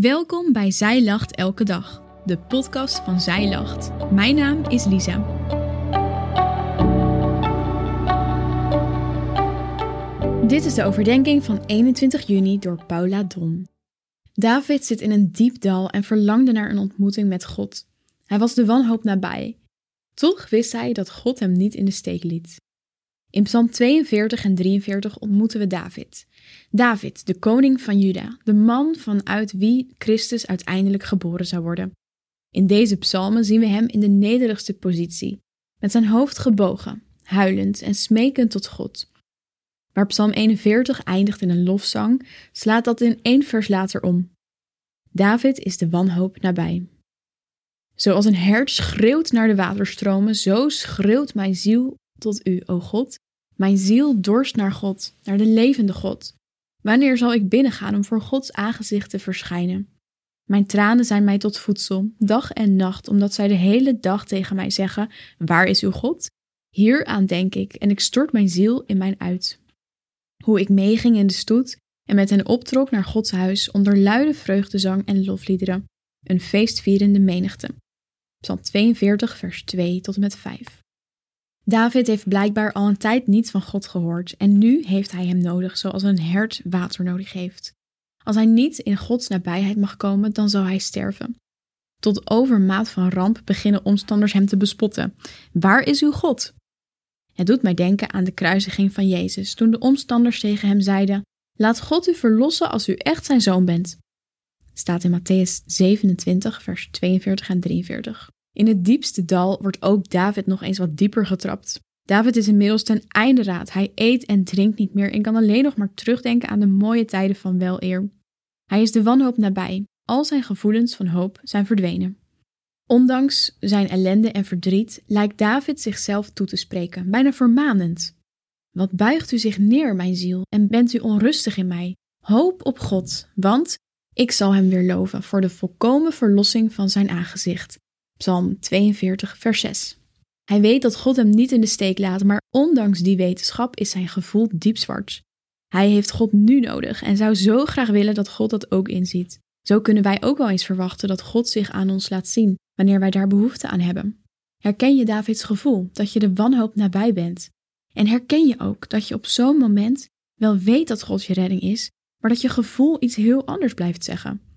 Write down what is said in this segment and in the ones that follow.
Welkom bij Zij Lacht Elke Dag, de podcast van Zij Lacht. Mijn naam is Lisa. Dit is de overdenking van 21 juni door Paula Don. David zit in een diep dal en verlangde naar een ontmoeting met God. Hij was de wanhoop nabij. Toch wist hij dat God hem niet in de steek liet. In Psalm 42 en 43 ontmoeten we David. David, de koning van Juda, de man vanuit wie Christus uiteindelijk geboren zou worden. In deze psalmen zien we hem in de nederigste positie, met zijn hoofd gebogen, huilend en smekend tot God. Waar Psalm 41 eindigt in een lofzang, slaat dat in één vers later om. David is de wanhoop nabij. Zoals een hert schreeuwt naar de waterstromen, zo schreeuwt mijn ziel tot u, o God. Mijn ziel dorst naar God, naar de levende God. Wanneer zal ik binnengaan om voor Gods aangezicht te verschijnen? Mijn tranen zijn mij tot voedsel, dag en nacht, omdat zij de hele dag tegen mij zeggen: Waar is uw God? Hieraan denk ik en ik stort mijn ziel in mijn uit. Hoe ik meeging in de stoet en met hen optrok naar Gods huis onder luide vreugdezang en lofliederen, een feestvierende menigte. Psalm 42, vers 2 tot en met 5. David heeft blijkbaar al een tijd niets van God gehoord en nu heeft hij hem nodig zoals een hert water nodig heeft. Als hij niet in Gods nabijheid mag komen, dan zal hij sterven. Tot overmaat van ramp beginnen omstanders hem te bespotten. Waar is uw God? Het doet mij denken aan de kruisiging van Jezus, toen de omstanders tegen hem zeiden: Laat God u verlossen als u echt zijn zoon bent. Staat in Matthäus 27, vers 42 en 43. In het diepste dal wordt ook David nog eens wat dieper getrapt. David is inmiddels ten einde raad. Hij eet en drinkt niet meer en kan alleen nog maar terugdenken aan de mooie tijden van weleer. Hij is de wanhoop nabij. Al zijn gevoelens van hoop zijn verdwenen. Ondanks zijn ellende en verdriet lijkt David zichzelf toe te spreken, bijna vermanend. Wat buigt u zich neer, mijn ziel, en bent u onrustig in mij? Hoop op God, want ik zal hem weer loven voor de volkomen verlossing van zijn aangezicht. Psalm 42, vers 6. Hij weet dat God hem niet in de steek laat, maar ondanks die wetenschap is zijn gevoel diep zwart. Hij heeft God nu nodig en zou zo graag willen dat God dat ook inziet. Zo kunnen wij ook wel eens verwachten dat God zich aan ons laat zien wanneer wij daar behoefte aan hebben. Herken je Davids gevoel dat je de wanhoop nabij bent? En herken je ook dat je op zo'n moment wel weet dat God je redding is, maar dat je gevoel iets heel anders blijft zeggen?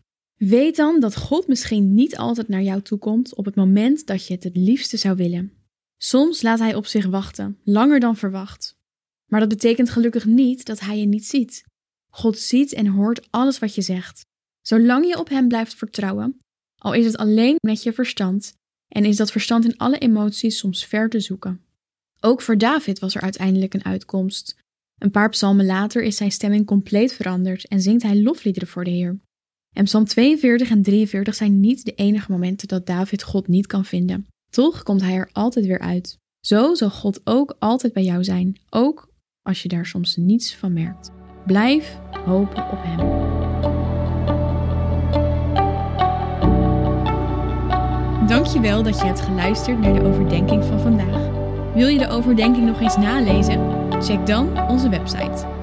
Weet dan dat God misschien niet altijd naar jou toe komt op het moment dat je het het liefste zou willen. Soms laat Hij op zich wachten, langer dan verwacht. Maar dat betekent gelukkig niet dat Hij je niet ziet. God ziet en hoort alles wat je zegt. Zolang je op Hem blijft vertrouwen, al is het alleen met je verstand, en is dat verstand in alle emoties soms ver te zoeken. Ook voor David was er uiteindelijk een uitkomst. Een paar psalmen later is zijn stemming compleet veranderd en zingt hij lofliederen voor de Heer. En Psalm 42 en 43 zijn niet de enige momenten dat David God niet kan vinden. Toch komt hij er altijd weer uit. Zo zal God ook altijd bij jou zijn, ook als je daar soms niets van merkt. Blijf hopen op Hem. Dankjewel dat je hebt geluisterd naar de overdenking van vandaag. Wil je de overdenking nog eens nalezen? Check dan onze website